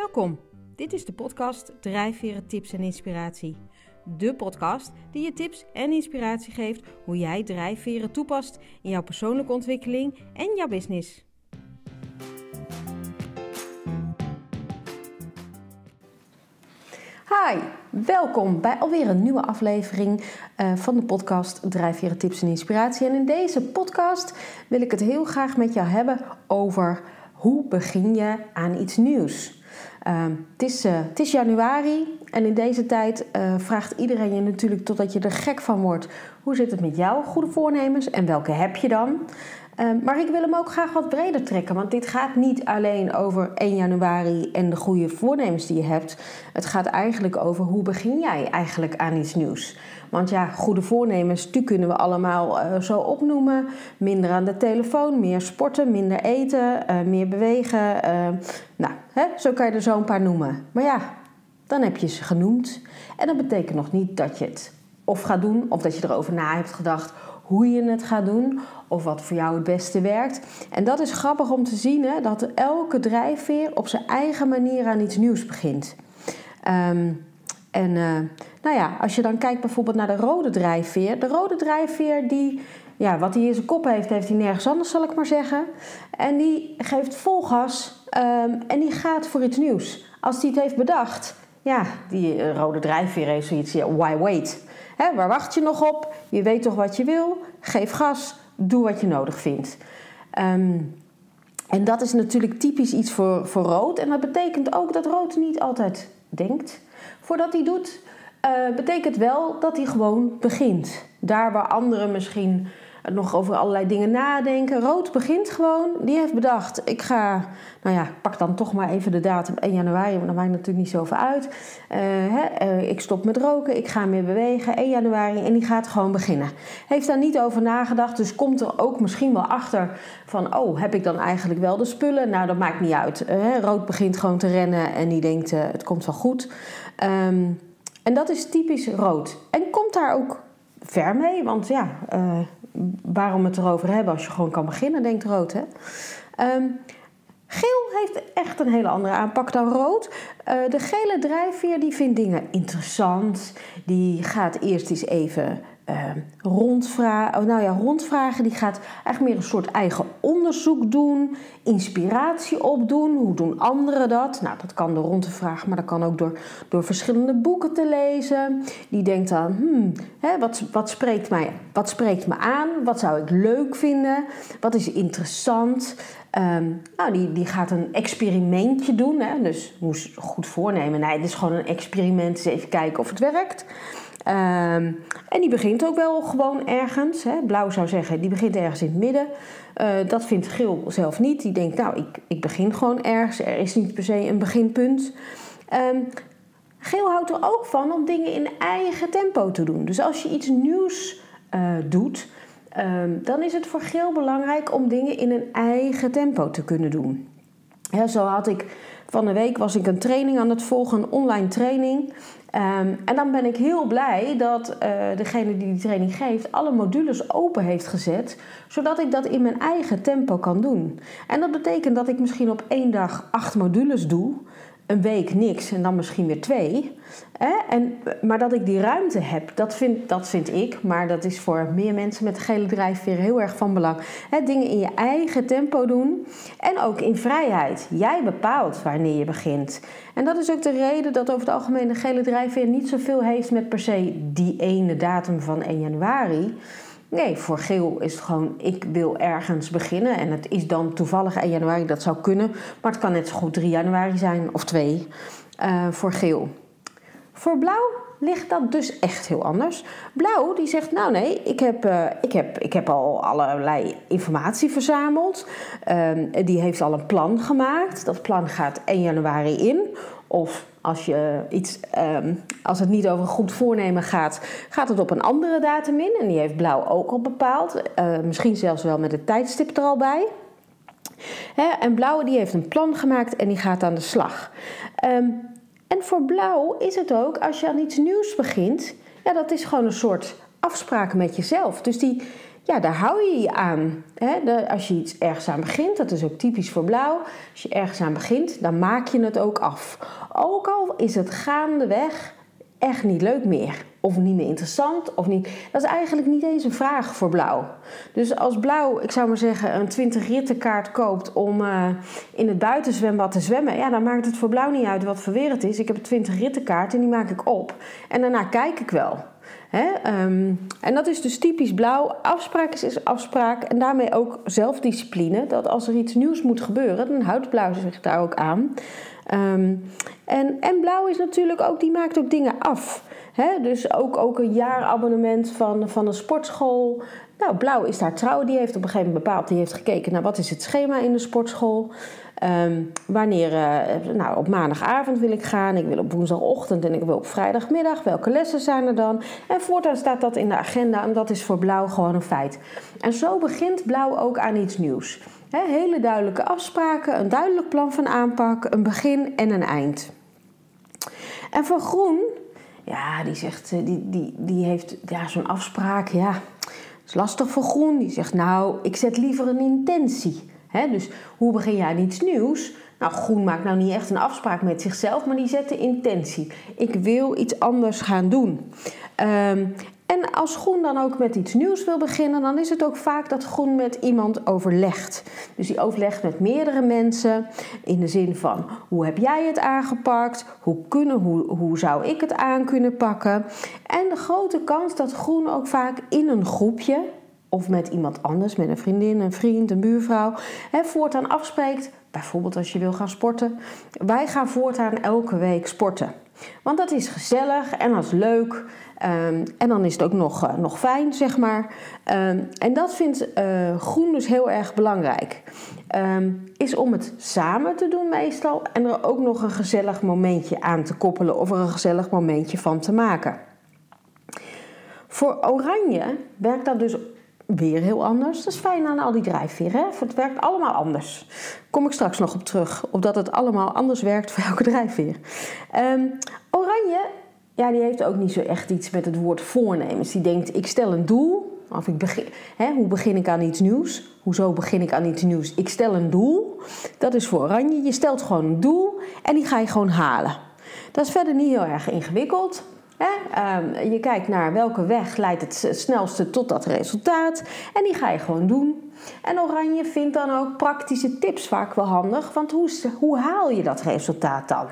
Welkom. Dit is de podcast Drijfveren Tips en Inspiratie. De podcast die je tips en inspiratie geeft hoe jij drijfveren toepast in jouw persoonlijke ontwikkeling en jouw business. Hi, welkom bij alweer een nieuwe aflevering uh, van de podcast Drijfveren Tips en Inspiratie. En in deze podcast wil ik het heel graag met jou hebben over hoe begin je aan iets nieuws. Uh, het, is, uh, het is januari en in deze tijd uh, vraagt iedereen je natuurlijk totdat je er gek van wordt. Hoe zit het met jouw goede voornemens en welke heb je dan? Ehm, maar ik wil hem ook graag wat breder trekken, want dit gaat niet alleen over 1 januari en de goede voornemens die je hebt. Het gaat eigenlijk over hoe begin jij eigenlijk aan iets nieuws. Want ja, goede voornemens, die kunnen we allemaal uh, zo opnoemen. Minder aan de telefoon, meer sporten, minder eten, uh, meer bewegen. Uh, nou, hè, zo kan je er zo een paar noemen. Maar ja, dan heb je ze genoemd. En dat betekent nog niet dat je het of gaat doen, of dat je erover na hebt gedacht hoe je het gaat doen of wat voor jou het beste werkt. En dat is grappig om te zien, hè, dat elke drijfveer op zijn eigen manier aan iets nieuws begint. Um, en uh, nou ja, als je dan kijkt bijvoorbeeld naar de rode drijfveer. De rode drijfveer, die, ja, wat hij in zijn kop heeft, heeft hij nergens anders, zal ik maar zeggen. En die geeft vol gas um, en die gaat voor iets nieuws. Als hij het heeft bedacht, ja, die rode drijfveer heeft zoiets, ja, why wait? Waar wacht je nog op? Je weet toch wat je wil? Geef gas, doe wat je nodig vindt. Um, en dat is natuurlijk typisch iets voor, voor rood. En dat betekent ook dat rood niet altijd denkt. Voordat hij doet, uh, betekent wel dat hij gewoon begint. Daar waar anderen misschien nog over allerlei dingen nadenken. Rood begint gewoon. Die heeft bedacht, ik ga, nou ja, pak dan toch maar even de datum 1 januari, maar dat maakt natuurlijk niet zoveel uit. Uh, hè, uh, ik stop met roken, ik ga meer bewegen, 1 januari en die gaat gewoon beginnen. Heeft daar niet over nagedacht, dus komt er ook misschien wel achter van, oh, heb ik dan eigenlijk wel de spullen? Nou, dat maakt niet uit. Uh, rood begint gewoon te rennen en die denkt, het komt wel goed. Um, en dat is typisch rood. En komt daar ook ver mee, want ja, waarom het erover hebben als je gewoon kan beginnen, denkt rood. Hè? Um, geel heeft echt een hele andere aanpak dan rood. Uh, de gele drijfveer die vindt dingen interessant. Die gaat eerst eens even uh, rondvragen, oh, nou ja, rondvragen. Die gaat eigenlijk meer een soort eigen onderzoek doen, inspiratie opdoen. Hoe doen anderen dat? Nou, dat kan door rond te vragen, maar dat kan ook door, door verschillende boeken te lezen. Die denkt dan, hmm, hè, wat, wat, spreekt mij, wat spreekt me aan? Wat zou ik leuk vinden? Wat is interessant? Um, nou, die, die gaat een experimentje doen. Hè? Dus moest goed voornemen. Nee, dit is gewoon een experiment. Eens even kijken of het werkt. Um, en die begint ook wel gewoon ergens. Hè. Blauw zou zeggen, die begint ergens in het midden. Uh, dat vindt Geel zelf niet. Die denkt, nou, ik, ik begin gewoon ergens. Er is niet per se een beginpunt. Um, Geel houdt er ook van om dingen in eigen tempo te doen. Dus als je iets nieuws uh, doet, um, dan is het voor Geel belangrijk om dingen in een eigen tempo te kunnen doen. Zo had ik van de week was ik een training aan het volgen, een online training. Um, en dan ben ik heel blij dat uh, degene die die training geeft alle modules open heeft gezet, zodat ik dat in mijn eigen tempo kan doen. En dat betekent dat ik misschien op één dag acht modules doe, een week niks en dan misschien weer twee. Hè? En, maar dat ik die ruimte heb, dat vind, dat vind ik, maar dat is voor meer mensen met gele drijfveer heel erg van belang. Hè? Dingen in je eigen tempo doen en ook in vrijheid. Jij bepaalt wanneer je begint. En dat is ook de reden dat over het algemeen de gele drijfveer niet zoveel heeft met per se die ene datum van 1 januari. Nee, voor geel is het gewoon, ik wil ergens beginnen. En het is dan toevallig 1 januari, dat zou kunnen. Maar het kan net zo goed 3 januari zijn of 2 uh, voor geel. Voor blauw ligt dat dus echt heel anders. Blauw die zegt, nou nee, ik heb, uh, ik heb, ik heb al allerlei informatie verzameld. Uh, die heeft al een plan gemaakt. Dat plan gaat 1 januari in. Of als, je iets, um, als het niet over een goed voornemen gaat, gaat het op een andere datum in. En die heeft Blauw ook al bepaald. Uh, misschien zelfs wel met het tijdstip er al bij. Hè, en Blauw die heeft een plan gemaakt en die gaat aan de slag. Um, en voor Blauw is het ook, als je aan iets nieuws begint, ja, dat is gewoon een soort afspraak met jezelf. Dus die, ja, daar hou je je aan. als je iets ergens aan begint, dat is ook typisch voor blauw. Als je ergens aan begint, dan maak je het ook af. Ook al is het gaandeweg echt niet leuk meer. Of niet meer interessant. Of niet. Dat is eigenlijk niet eens een vraag voor blauw. Dus als blauw, ik zou maar zeggen, een 20 rittenkaart koopt om uh, in het buitenzwembad te zwemmen. Ja, dan maakt het voor blauw niet uit wat voor weer het is. Ik heb een 20 rittenkaart en die maak ik op. En daarna kijk ik wel. Um, en dat is dus typisch blauw. Afspraak is, afspraak en daarmee ook zelfdiscipline. Dat als er iets nieuws moet gebeuren, dan houdt blauw zich daar ook aan. Um, en, en blauw is natuurlijk ook, die maakt ook dingen af. Dus ook, ook een jaarabonnement van, van een sportschool. Nou, Blauw is daar trouw. Die heeft op een gegeven moment bepaald. Die heeft gekeken naar wat is het schema in de sportschool. Um, wanneer, uh, nou, op maandagavond wil ik gaan. Ik wil op woensdagochtend en ik wil op vrijdagmiddag. Welke lessen zijn er dan? En voortaan staat dat in de agenda. En dat is voor Blauw gewoon een feit. En zo begint Blauw ook aan iets nieuws. hele duidelijke afspraken, een duidelijk plan van aanpak, een begin en een eind. En voor Groen, ja, die zegt, eh, die, die, die heeft ja, zo'n afspraak, ja, is lastig voor Groen. Die zegt, nou, ik zet liever een intentie. dus hoe begin jij iets nieuws? Nou, Groen maakt nou niet echt een afspraak met zichzelf, maar die zet de intentie. Ik wil iets anders gaan doen. Um, en als Groen dan ook met iets nieuws wil beginnen, dan is het ook vaak dat Groen met iemand overlegt. Dus die overlegt met meerdere mensen in de zin van hoe heb jij het aangepakt? Hoe, kunnen, hoe, zou ik het aan kunnen pakken? En de grote kans dat Groen ook vaak in een groepje of met iemand anders, met een vriendin, een vriend, een buurvrouw, hè, voortaan afspreekt. Bijvoorbeeld als je wil gaan sporten. Wij gaan voortaan elke week sporten. Want dat is gezellig en dat is leuk. Ehm, en dan is het ook nog, eh, nog fijn, zeg maar. Ehm, en dat vindt uh, Groen dus heel erg belangrijk. Ehm, is om het samen te doen meestal. En er ook nog een gezellig momentje aan te koppelen. Of er een gezellig momentje van te maken. Voor Oranje werkt dat dus weer heel anders. Dat is fijn aan al die drijfveren. Het werkt allemaal anders. Kom ik straks nog op terug. Omdat het allemaal anders werkt voor elke drijfveer. oranje ja, die heeft ook niet zo echt iets met het woord voornemens. Die denkt, ik stel een doel. Of ik begin, hè, hoe begin ik aan iets nieuws? Hoezo begin ik aan iets nieuws? Ik stel een doel. Dat is voor oranje. Je stelt gewoon een doel en die ga je gewoon halen. Dat is verder niet heel erg ingewikkeld. Hè? Ehm, je kijkt naar welke weg leidt het snelste tot dat resultaat. En die ga je gewoon doen. En Oranje vindt dan ook praktische tips vaak wel handig. Want hoe, hoe haal je dat resultaat dan?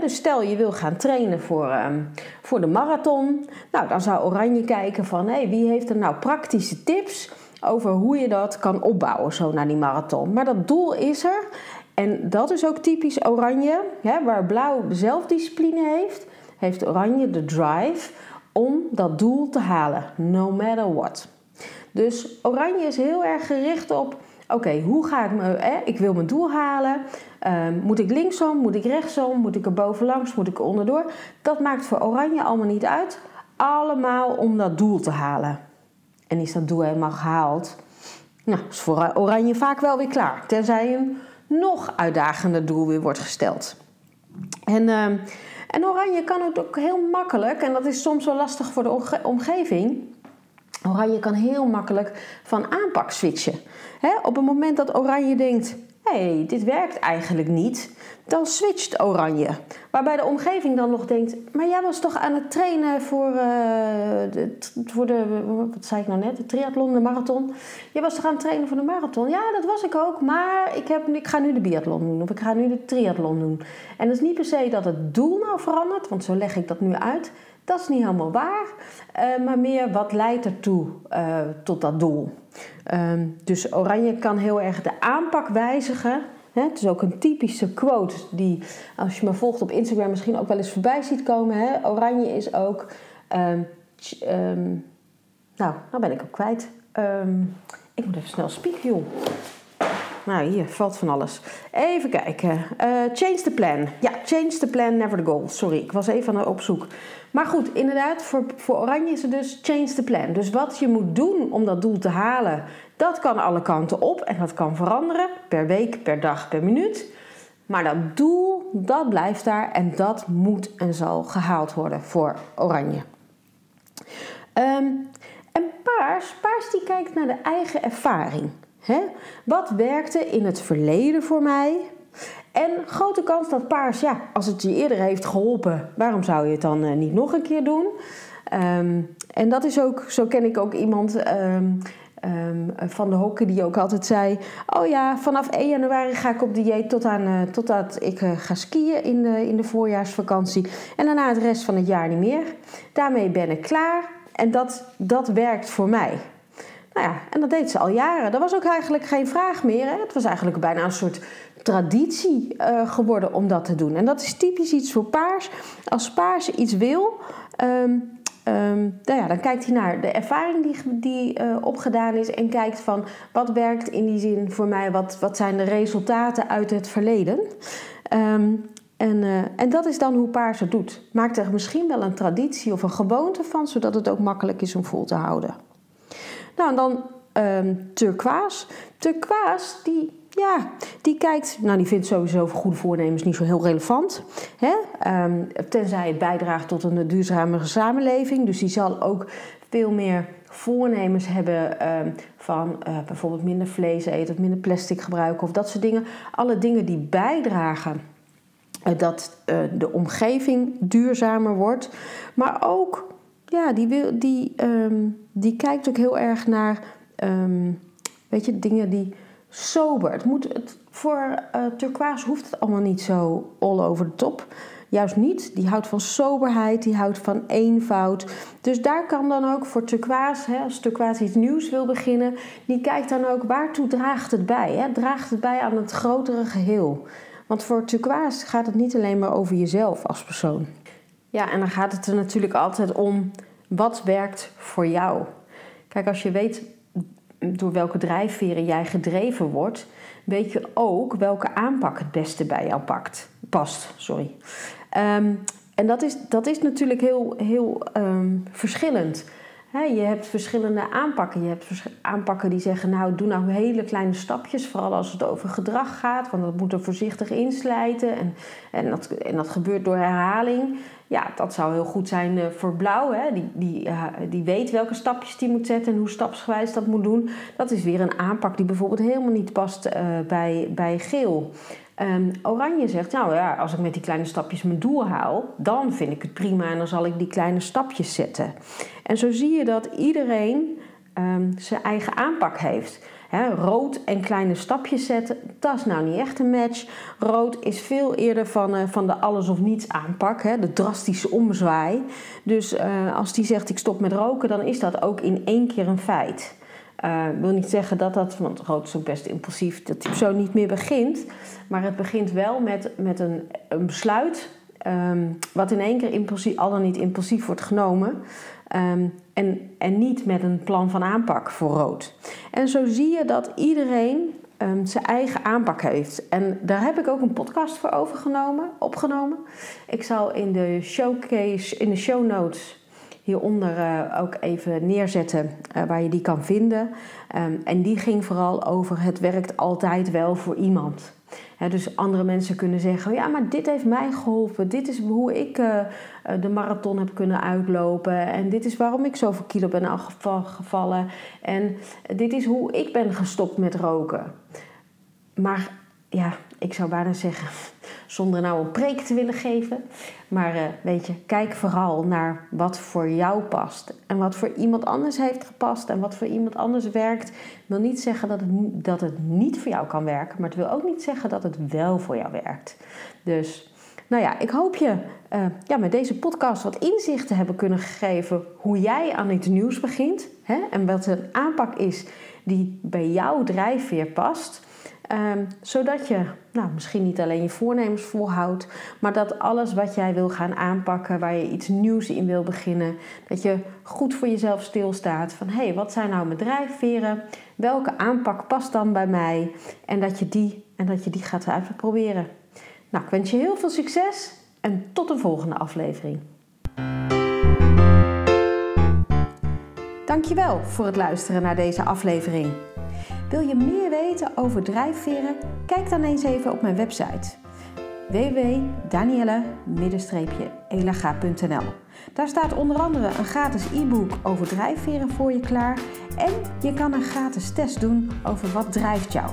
Dus stel je wil gaan trainen voor, ehm, voor de marathon. Nou, dan zou Oranje kijken van hey, wie heeft er nou praktische tips over hoe je dat kan opbouwen zo naar die marathon. Maar dat doel is er. En dat is ook typisch Oranje. waar Blauw zelfdiscipline heeft, heeft Oranje de drive om dat doel te halen. No matter what. Dus Oranje is heel erg gericht op oké, hoe ga ik me, ik wil mijn doel halen. Ehm, moet ik linksom, moet ik rechtsom, moet ik er bovenlangs, moet ik er onderdoor? Dat maakt voor Oranje allemaal niet uit. Allemaal om dat doel te halen. En is dat doel helemaal gehaald? Nou, is voor Oranje vaak wel weer klaar. Tenzij een nog uitdagender doel weer wordt gesteld. En, ehm, en Oranje kan het ook heel makkelijk, en dat is soms wel lastig voor de omgeving. Oranje kan heel makkelijk van aanpak switchen. op het moment dat Oranje denkt: hey, dit werkt eigenlijk niet, dan switcht Oranje. Waarbij de omgeving dan nog denkt: maar jij was toch aan het trainen voor, uh, de, voor de, wat zei ik nou net, de triathlon, de marathon. Je was toch aan het trainen voor de marathon? Ja, dat was ik ook, maar ik, heb, ik ga nu de biathlon doen of ik ga nu de triathlon doen. En dat is niet per se dat het doel nou verandert, want zo leg ik dat nu uit. Dat is niet helemaal waar, uh, maar meer wat leidt ertoe uh, tot dat doel. Uh, dus Oranje kan heel erg de aanpak wijzigen. Het is ook een typische quote die, als je me volgt op Instagram, misschien ook wel eens voorbij ziet komen. Oranje is ook. Um, nou, nou ben ik ook kwijt. ik moet even snel spieken, joh. Nou, hier valt van alles. Even kijken. Uh, change the plan. Ja, change the plan, never the goal. Sorry, ik was even op zoek. Maar goed, inderdaad, voor, voor Oranje is het dus change the plan. Dus wat je moet doen om dat doel te halen, dat kan alle kanten op en dat kan veranderen per week, per dag, per minuut. Maar dat doel, dat blijft daar en dat moet en zal gehaald worden voor Oranje. Um, En paars, paars die kijkt naar de eigen ervaring. Wat werkte in het verleden voor mij? En grote kans dat paars, ja, als het je eerder heeft geholpen, waarom zou je het dan uh, niet nog een keer doen? Um, en dat is ook, zo ken ik ook iemand um, um, van de hokken die ook altijd zei: Oh ja, vanaf 1 januari ga ik op dieet tot aan, uh, totdat ik uh, ga skiën in de, in de voorjaarsvakantie. En daarna het rest van het jaar niet meer. Daarmee ben ik klaar en dat, dat werkt voor mij. Nou ja, en dat deed ze al jaren. Dat was ook eigenlijk geen vraag meer. Hè? Het was eigenlijk bijna een soort traditie uh, geworden om dat te doen. En dat is typisch iets voor paars. Als paars iets wil, um, um, nou ja, dan kijkt hij naar de ervaring die, die uh, opgedaan is en kijkt van wat werkt in die zin voor mij, wat, wat zijn de resultaten uit het verleden. Um, en, uh, en dat is dan hoe paars het doet. Maakt er misschien wel een traditie of een gewoonte van, zodat het ook makkelijk is om vol te houden. Nou, en dan um, turquoise. Turquoise, die, ja, die kijkt, nou die vindt sowieso voor goede voornemens niet zo heel relevant. Hè? Um, tenzij het bijdraagt tot een duurzamere samenleving. Dus die zal ook veel meer voornemens hebben um, van uh, bijvoorbeeld minder vlees eten of minder plastic gebruiken of dat soort dingen. Alle dingen die bijdragen dat uh, de omgeving duurzamer wordt. Maar ook, ja, die, wil, die, um, die kijkt ook heel erg naar um, weet je, dingen die sober. Het moet, het, voor uh, turquoise hoeft het allemaal niet zo all over the top. Juist niet. Die houdt van soberheid, die houdt van eenvoud. Dus daar kan dan ook voor turquoise, hè, als turquoise iets nieuws wil beginnen, die kijkt dan ook waartoe draagt het bij. Hè? Draagt het bij aan het grotere geheel? Want voor turquoise gaat het niet alleen maar over jezelf als persoon. Ja, en dan gaat het er natuurlijk altijd om wat werkt voor jou. Kijk, als je weet door welke drijfveren jij gedreven wordt, weet je ook welke aanpak het beste bij jou pakt, past. Sorry. Um, en dat is, dat is natuurlijk heel, heel um, verschillend. Je hebt verschillende aanpakken. Je hebt aanpakken die zeggen, nou doe nou hele kleine stapjes, vooral als het over gedrag gaat, want dat moet er voorzichtig inslijten en, en, dat, en dat gebeurt door herhaling. Ja, dat zou heel goed zijn uh, voor blauw. Hè? Die, die, uh, die weet welke stapjes die moet zetten en hoe stapsgewijs dat moet doen. Dat is weer een aanpak die bijvoorbeeld helemaal niet past uh, bij, bij geel. Um, oranje zegt, nou ja, als ik met die kleine stapjes mijn doel haal, dan vind ik het prima en dan zal ik die kleine stapjes zetten. En zo zie je dat iedereen um, zijn eigen aanpak heeft. He, rood en kleine stapjes zetten, dat is nou niet echt een match. Rood is veel eerder van, uh, van de alles of niets aanpak, de drastische omzwaai. Dus uh, als die zegt ik stop met roken, dan is dat ook in één keer een feit. Uh, wil niet zeggen dat dat, want rood is ook best impulsief, dat die persoon niet meer begint. Maar het begint wel met, met een, een besluit, um, wat in één keer impulsief, al dan niet impulsief wordt genomen. Um, en, en niet met een plan van aanpak voor rood. En zo zie je dat iedereen um, zijn eigen aanpak heeft. En daar heb ik ook een podcast voor overgenomen, opgenomen. Ik zal in de showcase, in de show notes hieronder uh, ook even neerzetten uh, waar je die kan vinden. Um, en die ging vooral over het werkt altijd wel voor iemand. Dus andere mensen kunnen zeggen: ja, maar dit heeft mij geholpen. Dit is hoe ik uh, de marathon heb kunnen uitlopen. En dit is waarom ik zoveel kilo ben afgevallen. En dit is hoe ik ben gestopt met roken. Maar ja, ik zou bijna zeggen, zonder nou een preek te willen geven. Maar uh, weet je, kijk vooral naar wat voor jou past. En wat voor iemand anders heeft gepast en wat voor iemand anders werkt. Wil niet zeggen dat het, dat het niet voor jou kan werken, maar het wil ook niet zeggen dat het wel voor jou werkt. Dus, nou ja, ik hoop je uh, ja, met deze podcast wat inzichten hebben kunnen geven hoe jij aan iets nieuws begint. Hè, en wat een aanpak is die bij jouw drijfveer past. Um, zodat je nou, misschien niet alleen je voornemens volhoudt, maar dat alles wat jij wil gaan aanpakken, waar je iets nieuws in wil beginnen, dat je goed voor jezelf stilstaat van hé, hey, wat zijn nou mijn drijfveren? Welke aanpak past dan bij mij? En dat je die, en dat je die gaat uitproberen. Nou, ik wens je heel veel succes en tot een volgende aflevering. Dankjewel voor het luisteren naar deze aflevering. Wil je meer weten over drijfveren? Kijk dan eens even op mijn website www.danielle-elaga.nl Daar staat onder andere een gratis e-book over drijfveren voor je klaar en je kan een gratis test doen over wat drijft jou.